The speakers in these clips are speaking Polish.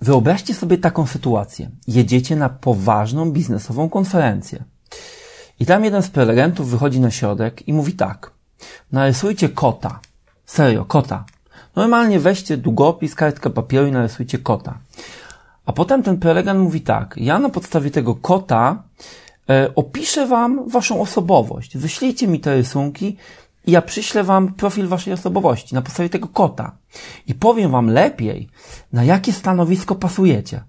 Wyobraźcie sobie taką sytuację. Jedziecie na poważną biznesową konferencję. I tam jeden z prelegentów wychodzi na środek i mówi tak. Narysujcie kota. Serio, kota. Normalnie weźcie długopis, kartkę papieru i narysujcie kota. A potem ten prelegent mówi tak. Ja na podstawie tego kota e, opiszę wam waszą osobowość. Wyślijcie mi te rysunki i ja przyślę wam profil waszej osobowości na podstawie tego kota. I powiem wam lepiej, na jakie stanowisko pasujecie.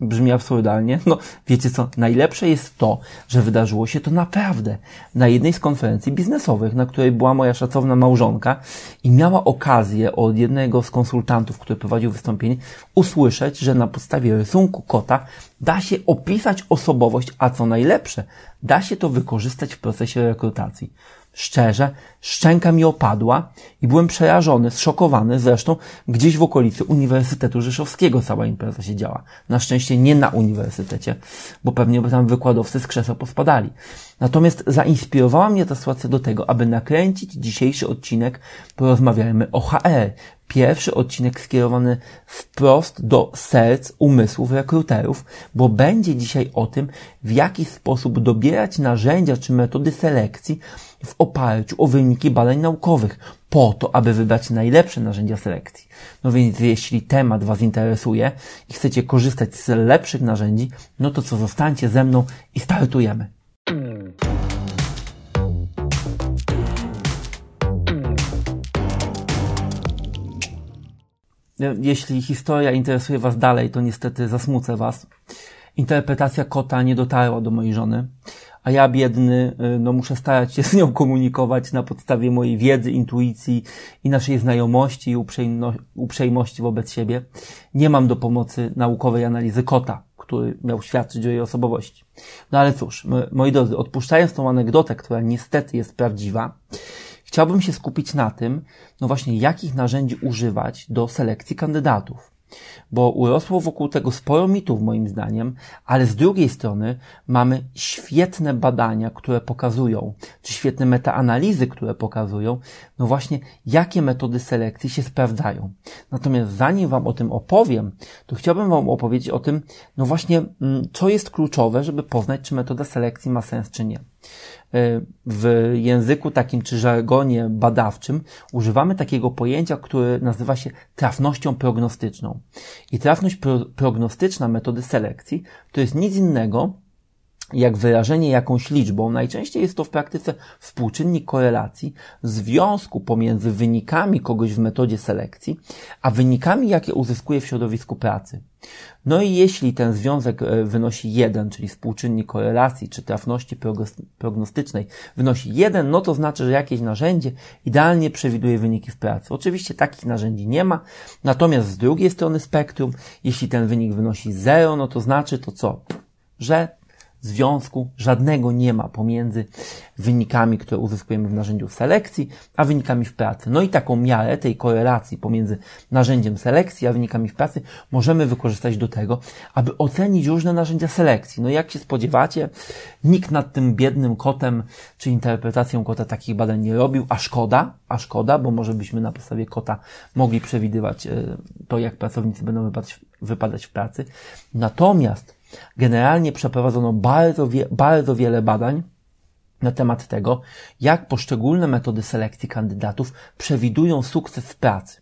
Brzmi absurdalnie. No, wiecie co? Najlepsze jest to, że wydarzyło się to naprawdę na jednej z konferencji biznesowych, na której była moja szacowna małżonka i miała okazję od jednego z konsultantów, który prowadził wystąpienie, usłyszeć, że na podstawie rysunku kota da się opisać osobowość, a co najlepsze, da się to wykorzystać w procesie rekrutacji. Szczerze, szczęka mi opadła i byłem przerażony, zszokowany. Zresztą gdzieś w okolicy Uniwersytetu Rzeszowskiego cała impreza się działa. Na szczęście nie na uniwersytecie, bo pewnie by tam wykładowcy z krzesła pospadali. Natomiast zainspirowała mnie ta sytuacja do tego, aby nakręcić dzisiejszy odcinek Porozmawiajmy o HR. Pierwszy odcinek skierowany wprost do serc, umysłów rekruterów, bo będzie dzisiaj o tym, w jaki sposób dobierać narzędzia czy metody selekcji w oparciu o wyniki badań naukowych, po to, aby wybrać najlepsze narzędzia selekcji. No więc jeśli temat Was interesuje i chcecie korzystać z lepszych narzędzi, no to co, zostańcie ze mną i startujemy. Jeśli historia interesuje Was dalej, to niestety zasmucę Was. Interpretacja kota nie dotarła do mojej żony, a ja biedny, y, no muszę starać się z nią komunikować na podstawie mojej wiedzy, intuicji i naszej znajomości i uprzejmości wobec siebie. Nie mam do pomocy naukowej analizy kota, który miał świadczyć o jej osobowości. No ale cóż, moi drodzy, odpuszczając tą anegdotę, która niestety jest prawdziwa, chciałbym się skupić na tym, no właśnie, jakich narzędzi używać do selekcji kandydatów bo urosło wokół tego sporo mitów moim zdaniem, ale z drugiej strony mamy świetne badania, które pokazują, czy świetne metaanalizy, które pokazują, no właśnie, jakie metody selekcji się sprawdzają. Natomiast zanim Wam o tym opowiem, to chciałbym Wam opowiedzieć o tym, no właśnie, mm, co jest kluczowe, żeby poznać, czy metoda selekcji ma sens, czy nie. E, w języku takim czy żargonie badawczym używamy takiego pojęcia, które nazywa się trafnością prognostyczną. I trafność pro prognostyczna metody selekcji to jest nic innego jak wyrażenie jakąś liczbą, najczęściej jest to w praktyce współczynnik korelacji, związku pomiędzy wynikami kogoś w metodzie selekcji, a wynikami, jakie uzyskuje w środowisku pracy. No i jeśli ten związek e, wynosi 1, czyli współczynnik korelacji czy trafności prognostycznej wynosi 1, no to znaczy, że jakieś narzędzie idealnie przewiduje wyniki w pracy. Oczywiście takich narzędzi nie ma, natomiast z drugiej strony spektrum, jeśli ten wynik wynosi 0, no to znaczy to co? Że związku żadnego nie ma pomiędzy wynikami, które uzyskujemy w narzędziu selekcji, a wynikami w pracy. No i taką miarę tej korelacji pomiędzy narzędziem selekcji a wynikami w pracy możemy wykorzystać do tego, aby ocenić różne narzędzia selekcji. No jak się spodziewacie, nikt nad tym biednym kotem czy interpretacją kota takich badań nie robił, a szkoda, a szkoda, bo może byśmy na podstawie kota mogli przewidywać e, to, jak pracownicy będą wypadać, wypadać w pracy. Natomiast Generalnie przeprowadzono bardzo, wie, bardzo wiele badań na temat tego, jak poszczególne metody selekcji kandydatów przewidują sukces w pracy.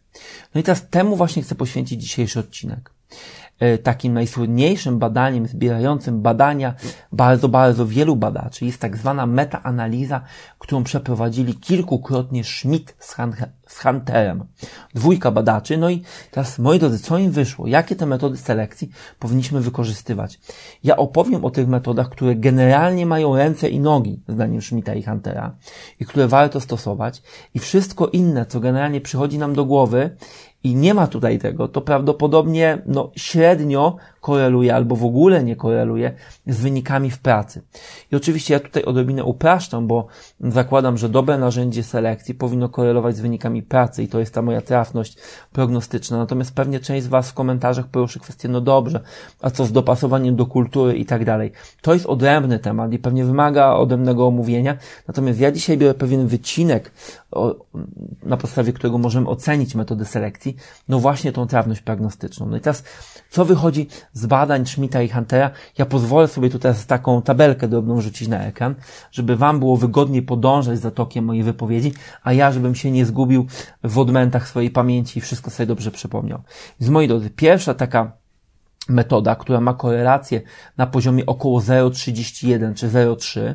No i teraz temu właśnie chcę poświęcić dzisiejszy odcinek. E, takim najsłynniejszym badaniem zbierającym badania bardzo, bardzo wielu badaczy jest tak zwana metaanaliza, którą przeprowadzili kilkukrotnie Schmidt z, Han z Hunterem. Dwójka badaczy. No i teraz, moi drodzy, co im wyszło? Jakie te metody selekcji powinniśmy wykorzystywać? Ja opowiem o tych metodach, które generalnie mają ręce i nogi, zdaniem Schmidta i Huntera, i które warto stosować. I wszystko inne, co generalnie przychodzi nam do głowy i nie ma tutaj tego, to prawdopodobnie no, średnio koreluje albo w ogóle nie koreluje z wynikami w pracy. I oczywiście ja tutaj odrobinę upraszczam, bo zakładam, że dobre narzędzie selekcji powinno korelować z wynikami pracy i to jest ta moja trafność prognostyczna. Natomiast pewnie część z Was w komentarzach poruszy kwestię, no dobrze, a co z dopasowaniem do kultury i tak dalej. To jest odrębny temat i pewnie wymaga odrębnego omówienia. Natomiast ja dzisiaj biorę pewien wycinek na podstawie którego możemy ocenić metody selekcji, no właśnie tą trawność prognostyczną. No i teraz, co wychodzi z badań Schmidta i Huntera? Ja pozwolę sobie tutaj taką tabelkę drobną rzucić na ekran, żeby Wam było wygodnie podążać za tokiem mojej wypowiedzi, a ja, żebym się nie zgubił w odmętach swojej pamięci i wszystko sobie dobrze przypomniał. Więc moi drodzy, pierwsza taka metoda, która ma korelację na poziomie około 0,31 czy 0,3,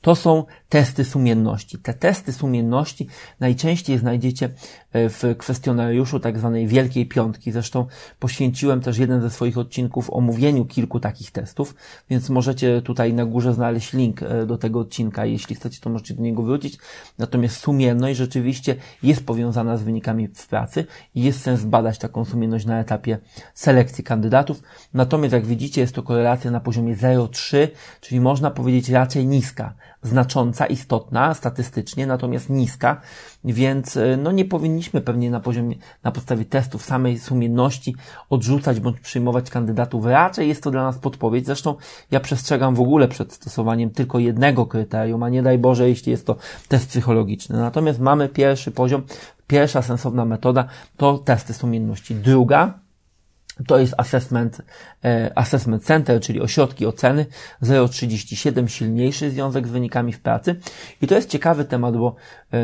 to są testy sumienności. Te testy sumienności najczęściej znajdziecie e, w kwestionariuszu tak zwanej Wielkiej Piątki. Zresztą poświęciłem też jeden ze swoich odcinków omówieniu kilku takich testów, więc możecie tutaj na górze znaleźć link e, do tego odcinka. Jeśli chcecie, to możecie do niego wrócić. Natomiast sumienność rzeczywiście jest powiązana z wynikami w pracy i jest sens badać taką sumienność na etapie selekcji kandydatów. Natomiast jak widzicie, jest to korelacja na poziomie 0,3, czyli można powiedzieć raczej niska znacząca, istotna statystycznie, natomiast niska, więc e, no nie powinniśmy pewnie na poziomie, na podstawie testów samej sumienności odrzucać bądź przyjmować kandydatów. Raczej jest to dla nas podpowiedź. Zresztą ja przestrzegam w ogóle przed stosowaniem tylko jednego kryterium, a nie daj Boże, jeśli jest to test psychologiczny. Natomiast mamy pierwszy poziom, pierwsza sensowna metoda to testy sumienności. Druga, to jest assessment, e, assessment center, czyli ośrodki oceny 0,37, silniejszy związek z wynikami w pracy. I to jest ciekawy temat, bo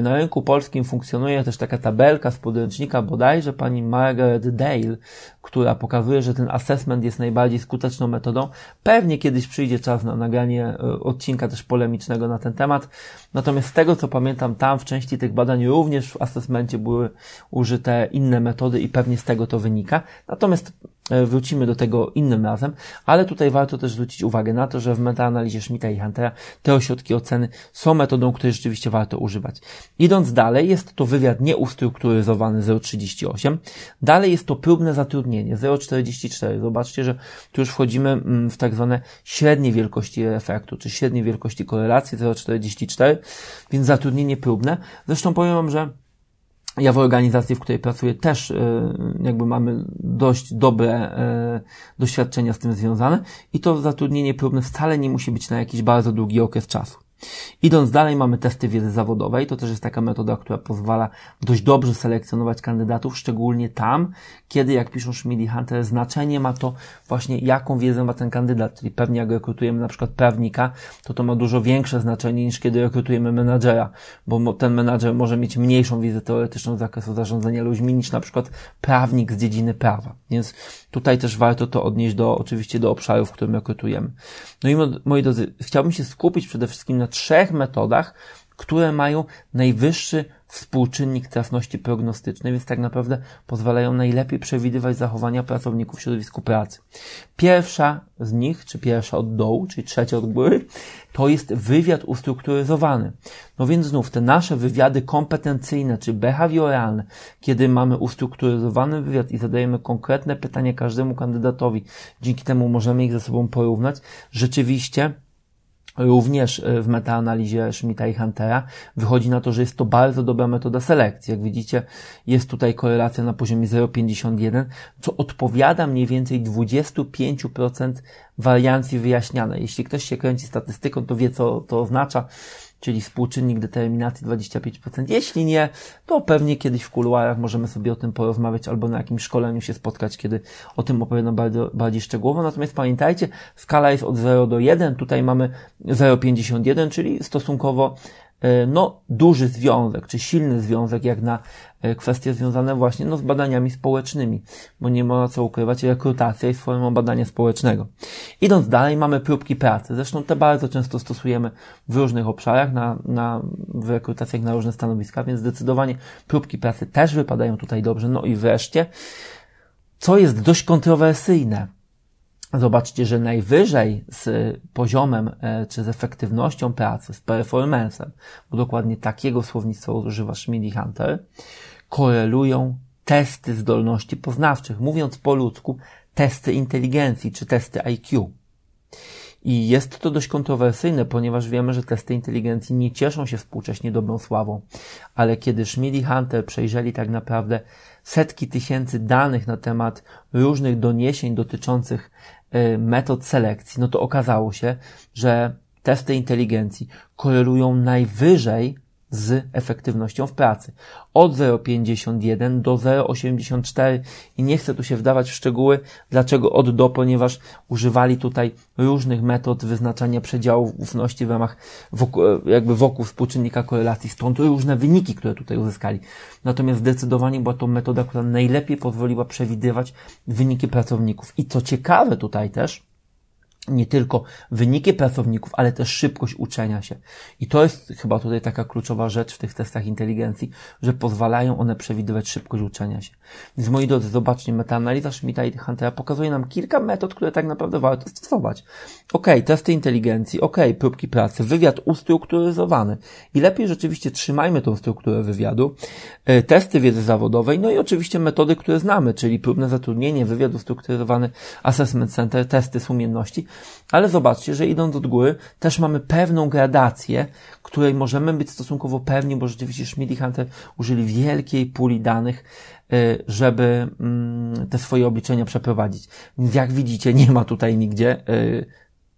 na rynku polskim funkcjonuje też taka tabelka z podręcznika bodajże pani Margaret Dale, która pokazuje, że ten assessment jest najbardziej skuteczną metodą. Pewnie kiedyś przyjdzie czas na nagranie e, odcinka też polemicznego na ten temat. Natomiast z tego, co pamiętam, tam w części tych badań również w assessmencie były użyte inne metody i pewnie z tego to wynika. Natomiast E, wrócimy do tego innym razem, ale tutaj warto też zwrócić uwagę na to, że w metaanalizie Schmidta i Huntera te ośrodki oceny są metodą, której rzeczywiście warto używać. Idąc dalej, jest to wywiad nieustrukturyzowany 0,38. Dalej jest to próbne zatrudnienie 0,44. Zobaczcie, że tu już wchodzimy mm, w tak zwane średnie wielkości efektu, czy średnie wielkości korelacji 0,44, więc zatrudnienie próbne. Zresztą powiem Wam, że ja w organizacji, w której pracuję, też e, jakby mamy dość dobre e, doświadczenia z tym związane i to zatrudnienie próbne wcale nie musi być na jakiś bardzo długi okres czasu. Idąc dalej, mamy testy wiedzy zawodowej. To też jest taka metoda, która pozwala dość dobrze selekcjonować kandydatów, szczególnie tam, kiedy, jak piszą Schmidt i Hunter, znaczenie ma to właśnie, jaką wiedzę ma ten kandydat. Czyli pewnie jak rekrutujemy na przykład prawnika, to to ma dużo większe znaczenie niż kiedy rekrutujemy menadżera, bo ten menadżer może mieć mniejszą wiedzę teoretyczną z zakresu zarządzania ludźmi niż na przykład prawnik z dziedziny prawa. Więc tutaj też warto to odnieść do, oczywiście do obszaru, w którym rekrutujemy. No i moi drodzy, chciałbym się skupić przede wszystkim na trzech metodach, które mają najwyższy współczynnik trafności prognostycznej, więc tak naprawdę pozwalają najlepiej przewidywać zachowania pracowników w środowisku pracy. Pierwsza z nich, czy pierwsza od dołu, czyli trzecia od góry, to jest wywiad ustrukturyzowany. No więc znów te nasze wywiady kompetencyjne, czy behawioralne, kiedy mamy ustrukturyzowany wywiad i zadajemy konkretne pytania każdemu kandydatowi, dzięki temu możemy ich ze sobą porównać, rzeczywiście Również e, w metaanalizie Schmidta i Huntera wychodzi na to, że jest to bardzo dobra metoda selekcji. Jak widzicie, jest tutaj korelacja na poziomie 0,51, co odpowiada mniej więcej 25% wariancji wyjaśnianej. Jeśli ktoś się kręci statystyką, to wie, co to oznacza czyli współczynnik determinacji 25%. Jeśli nie, to pewnie kiedyś w kuluarach możemy sobie o tym porozmawiać albo na jakimś szkoleniu się spotkać, kiedy o tym opowiadam bardzo, bardziej szczegółowo. Natomiast pamiętajcie, skala jest od 0 do 1, tutaj mamy 0,51, czyli stosunkowo E, no, duży związek, czy silny związek, jak na kwestie związane właśnie no, z badaniami społecznymi, bo nie ma co ukrywać, rekrutacja jest formą badania społecznego. Idąc dalej, mamy próbki pracy. Zresztą te bardzo często stosujemy w różnych obszarach, na, na, w rekrutacjach na różne stanowiska, więc zdecydowanie próbki pracy też wypadają tutaj dobrze. No i wreszcie, co jest dość kontrowersyjne, Zobaczcie, że najwyżej z poziomem e, czy z efektywnością pracy, z performancem, bo dokładnie takiego słownictwa używa Schmidt Hunter, korelują testy zdolności poznawczych. Mówiąc po ludzku, testy inteligencji czy testy IQ. I jest to dość kontrowersyjne, ponieważ wiemy, że testy inteligencji nie cieszą się współcześnie dobrą sławą. Ale kiedy Schmidt i Hunter przejrzeli tak naprawdę setki tysięcy danych na temat różnych doniesień dotyczących Y, metod selekcji, no to okazało się, że testy inteligencji korelują najwyżej z efektywnością w pracy. Od 0,51 do 0,84 i nie chcę tu się wdawać w szczegóły, dlaczego od do, ponieważ używali tutaj różnych metod wyznaczania przedziałów ufności w ramach wokół, jakby wokół współczynnika korelacji, stąd różne wyniki, które tutaj uzyskali. Natomiast zdecydowanie była to metoda, która najlepiej pozwoliła przewidywać wyniki pracowników. I co ciekawe tutaj też, nie tylko wyniki pracowników, ale też szybkość uczenia się. I to jest chyba tutaj taka kluczowa rzecz w tych testach inteligencji, że pozwalają one przewidywać szybkość uczenia się. Więc moi drodzy, zobaczcie, metaanaliza Schmidta i Huntera pokazuje nam kilka metod, które tak naprawdę warto stosować. Ok, testy inteligencji, ok, próbki pracy, wywiad ustrukturyzowany. I lepiej rzeczywiście trzymajmy tą strukturę wywiadu, e, testy wiedzy zawodowej, no i oczywiście metody, które znamy, czyli próbne zatrudnienie, wywiad ustrukturyzowany, assessment center, testy sumienności, ale zobaczcie, że idąc od góry, też mamy pewną gradację, której możemy być stosunkowo pewni, bo rzeczywiście Schmidt i Hunter użyli wielkiej puli danych, y, żeby mm, te swoje obliczenia przeprowadzić. Jak widzicie, nie ma tutaj nigdzie y,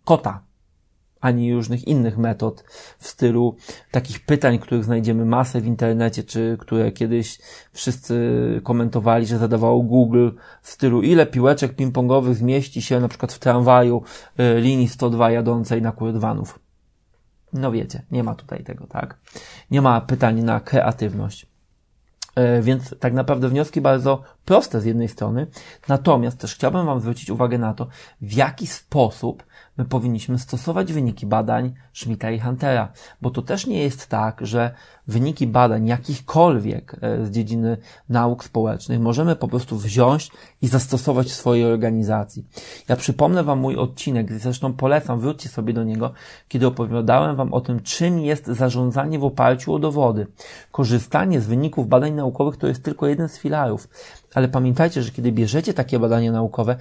kota ani różnych innych metod w stylu takich pytań, których znajdziemy masę w internecie, czy które kiedyś wszyscy komentowali, że zadawało Google w stylu ile piłeczek ping-pongowych zmieści się na przykład w tramwaju y, linii 102 jadącej na Kurdwanów. No wiecie, nie ma tutaj tego, tak? Nie ma pytań na kreatywność. Y, więc tak naprawdę wnioski bardzo proste z jednej strony, natomiast też chciałbym Wam zwrócić uwagę na to, w jaki sposób my powinniśmy stosować wyniki badań Schmidta i Huntera, bo to też nie jest tak, że wyniki badań jakichkolwiek e, z dziedziny nauk społecznych możemy po prostu wziąć i zastosować w swojej organizacji. Ja przypomnę Wam mój odcinek, zresztą polecam, wróćcie sobie do niego, kiedy opowiadałem Wam o tym, czym jest zarządzanie w oparciu o dowody. Korzystanie z wyników badań naukowych to jest tylko jeden z filarów. Ale pamiętajcie, że kiedy bierzecie takie badania naukowe,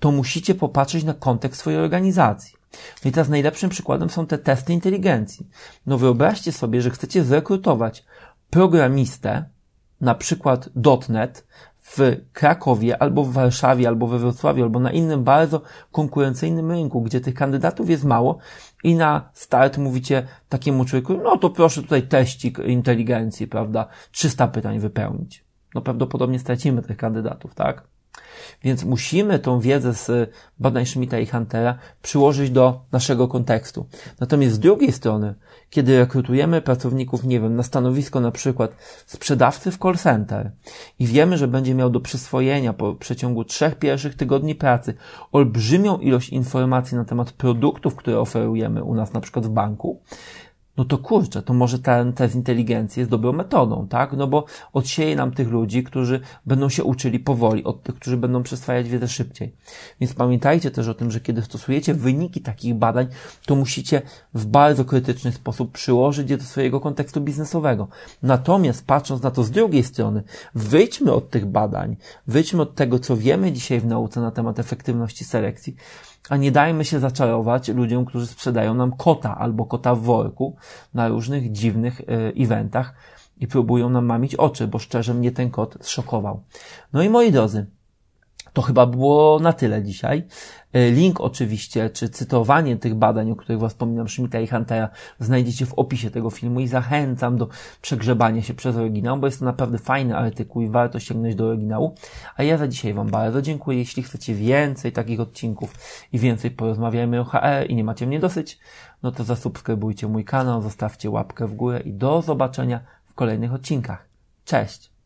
to musicie popatrzeć na kontekst swojej organizacji. No i teraz najlepszym przykładem są te testy inteligencji. No wyobraźcie sobie, że chcecie zrekrutować programistę, na przykład .NET w Krakowie, albo w Warszawie, albo we Wrocławiu, albo na innym bardzo konkurencyjnym rynku, gdzie tych kandydatów jest mało i na start mówicie takiemu człowieku, no to proszę tutaj teścik inteligencji, prawda, 300 pytań wypełnić. No prawdopodobnie stracimy tych kandydatów, tak? Więc musimy tą wiedzę z badań Schmidta i Huntera przyłożyć do naszego kontekstu. Natomiast z drugiej strony, kiedy rekrutujemy pracowników, nie wiem, na stanowisko na przykład sprzedawcy w call center i wiemy, że będzie miał do przyswojenia po przeciągu trzech pierwszych tygodni pracy olbrzymią ilość informacji na temat produktów, które oferujemy u nas na przykład w banku, no to kurczę, to może ten test inteligencji jest dobrą metodą, tak? No bo odsieje nam tych ludzi, którzy będą się uczyli powoli, od tych, którzy będą przyswajać wiedzę szybciej. Więc pamiętajcie też o tym, że kiedy stosujecie wyniki takich badań, to musicie w bardzo krytyczny sposób przyłożyć je do swojego kontekstu biznesowego. Natomiast patrząc na to z drugiej strony, wyjdźmy od tych badań, wyjdźmy od tego, co wiemy dzisiaj w nauce na temat efektywności selekcji, a nie dajmy się zaczarować ludziom, którzy sprzedają nam kota albo kota w worku na różnych dziwnych y, eventach i próbują nam mamić oczy, bo szczerze mnie ten kot zszokował. No i moi drodzy, to chyba było na tyle dzisiaj. E, link oczywiście, czy cytowanie tych badań, o których Was wspominam, Schmidta i Huntera, znajdziecie w opisie tego filmu i zachęcam do przegrzebania się przez oryginał, bo jest to naprawdę fajny artykuł i warto sięgnąć do oryginału. A ja za dzisiaj Wam bardzo dziękuję. Jeśli chcecie więcej takich odcinków i więcej porozmawiajmy o HR i nie macie mnie dosyć, no to zasubskrybujcie mój kanał, zostawcie łapkę w górę i do zobaczenia w kolejnych odcinkach. Cześć!